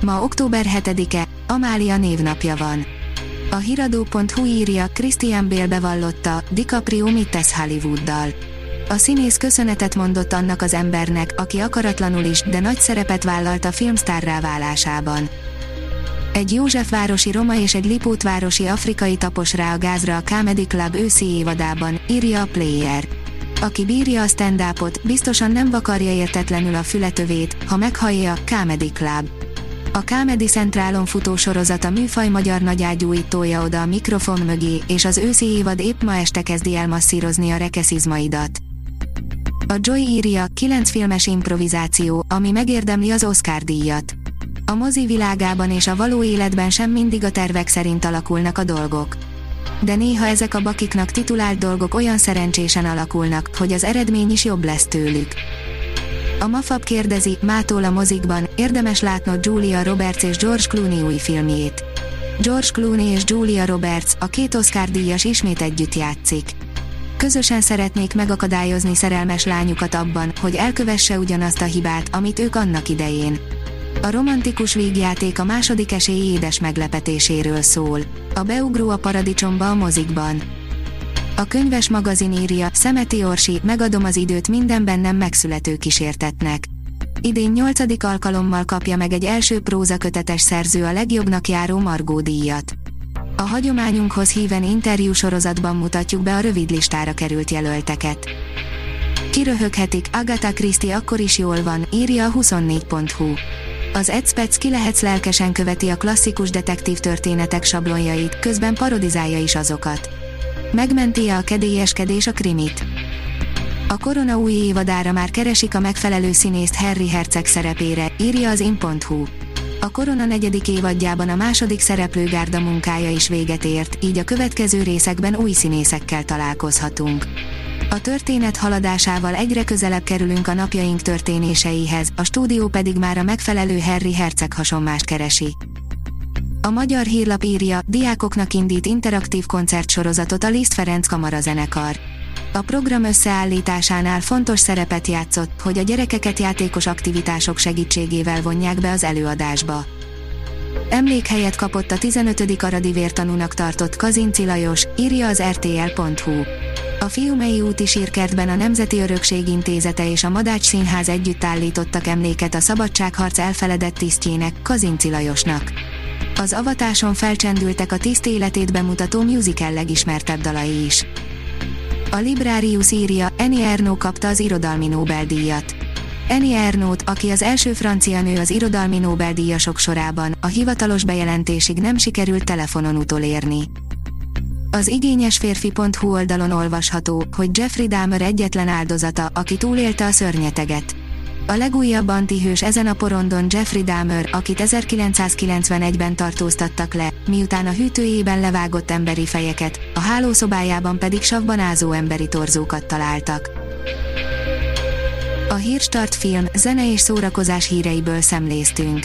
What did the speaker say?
Ma október 7-e, Amália névnapja van. A hiradó.hu írja, Christian Bale bevallotta, DiCaprio mit tesz Hollywooddal. A színész köszönetet mondott annak az embernek, aki akaratlanul is, de nagy szerepet vállalt a filmsztárrá válásában. Egy Józsefvárosi roma és egy Lipótvárosi afrikai tapos rá a gázra a Comedy Club őszi évadában, írja a Player. Aki bírja a stand biztosan nem vakarja értetlenül a fületövét, ha meghallja Comedy Club. A Comedy Centralon futó sorozat a műfaj magyar nagyágyúítója oda a mikrofon mögé, és az őszi évad épp ma este kezdi el a rekeszizmaidat. A Joy írja, 9 filmes improvizáció, ami megérdemli az Oscar díjat. A mozi világában és a való életben sem mindig a tervek szerint alakulnak a dolgok. De néha ezek a bakiknak titulált dolgok olyan szerencsésen alakulnak, hogy az eredmény is jobb lesz tőlük. A Mafab kérdezi, mától a mozikban, érdemes látnod Julia Roberts és George Clooney új filmjét. George Clooney és Julia Roberts, a két Oscar díjas ismét együtt játszik. Közösen szeretnék megakadályozni szerelmes lányukat abban, hogy elkövesse ugyanazt a hibát, amit ők annak idején. A romantikus vígjáték a második esély édes meglepetéséről szól. A beugró a paradicsomba a mozikban. A könyves magazin írja, Szemeti Orsi, megadom az időt minden bennem megszülető kísértetnek. Idén nyolcadik alkalommal kapja meg egy első prózakötetes szerző a legjobbnak járó Margó díjat. A hagyományunkhoz híven interjú sorozatban mutatjuk be a rövid listára került jelölteket. Kiröhöghetik, Agatha Christie akkor is jól van, írja a 24.hu. Az Edspec ki lehetsz lelkesen követi a klasszikus detektív történetek sablonjait, közben parodizálja is azokat. Megmenti -e a kedélyeskedés a krimit? A korona új évadára már keresik a megfelelő színészt Harry Herceg szerepére, írja az in.hu. A korona negyedik évadjában a második szereplőgárda munkája is véget ért, így a következő részekben új színészekkel találkozhatunk. A történet haladásával egyre közelebb kerülünk a napjaink történéseihez, a stúdió pedig már a megfelelő Harry Herceg hasonmást keresi. A magyar hírlap írja, diákoknak indít interaktív koncertsorozatot a Liszt Ferenc kamarazenekar. A program összeállításánál fontos szerepet játszott, hogy a gyerekeket játékos aktivitások segítségével vonják be az előadásba. Emlékhelyet kapott a 15. aradi vértanúnak tartott Kazinci Lajos, írja az rtl.hu. A Fiumei úti sírkertben a Nemzeti Örökség Intézete és a Madács Színház együtt állítottak emléket a szabadságharc elfeledett tisztjének, Kazinci Lajosnak. Az avatáson felcsendültek a tiszt életét bemutató musical legismertebb dalai is. A Librarius írja, Eni Ernaux kapta az irodalmi Nobel-díjat. Eni Ernaux, aki az első francia nő az irodalmi Nobel-díjasok sorában, a hivatalos bejelentésig nem sikerült telefonon utolérni. Az igényes férfi.hu oldalon olvasható, hogy Jeffrey Dahmer egyetlen áldozata, aki túlélte a szörnyeteget. A legújabb antihős ezen a porondon Jeffrey Dahmer, akit 1991-ben tartóztattak le, miután a hűtőjében levágott emberi fejeket, a hálószobájában pedig savban ázó emberi torzókat találtak. A Hírstart film, zene és szórakozás híreiből szemléztünk.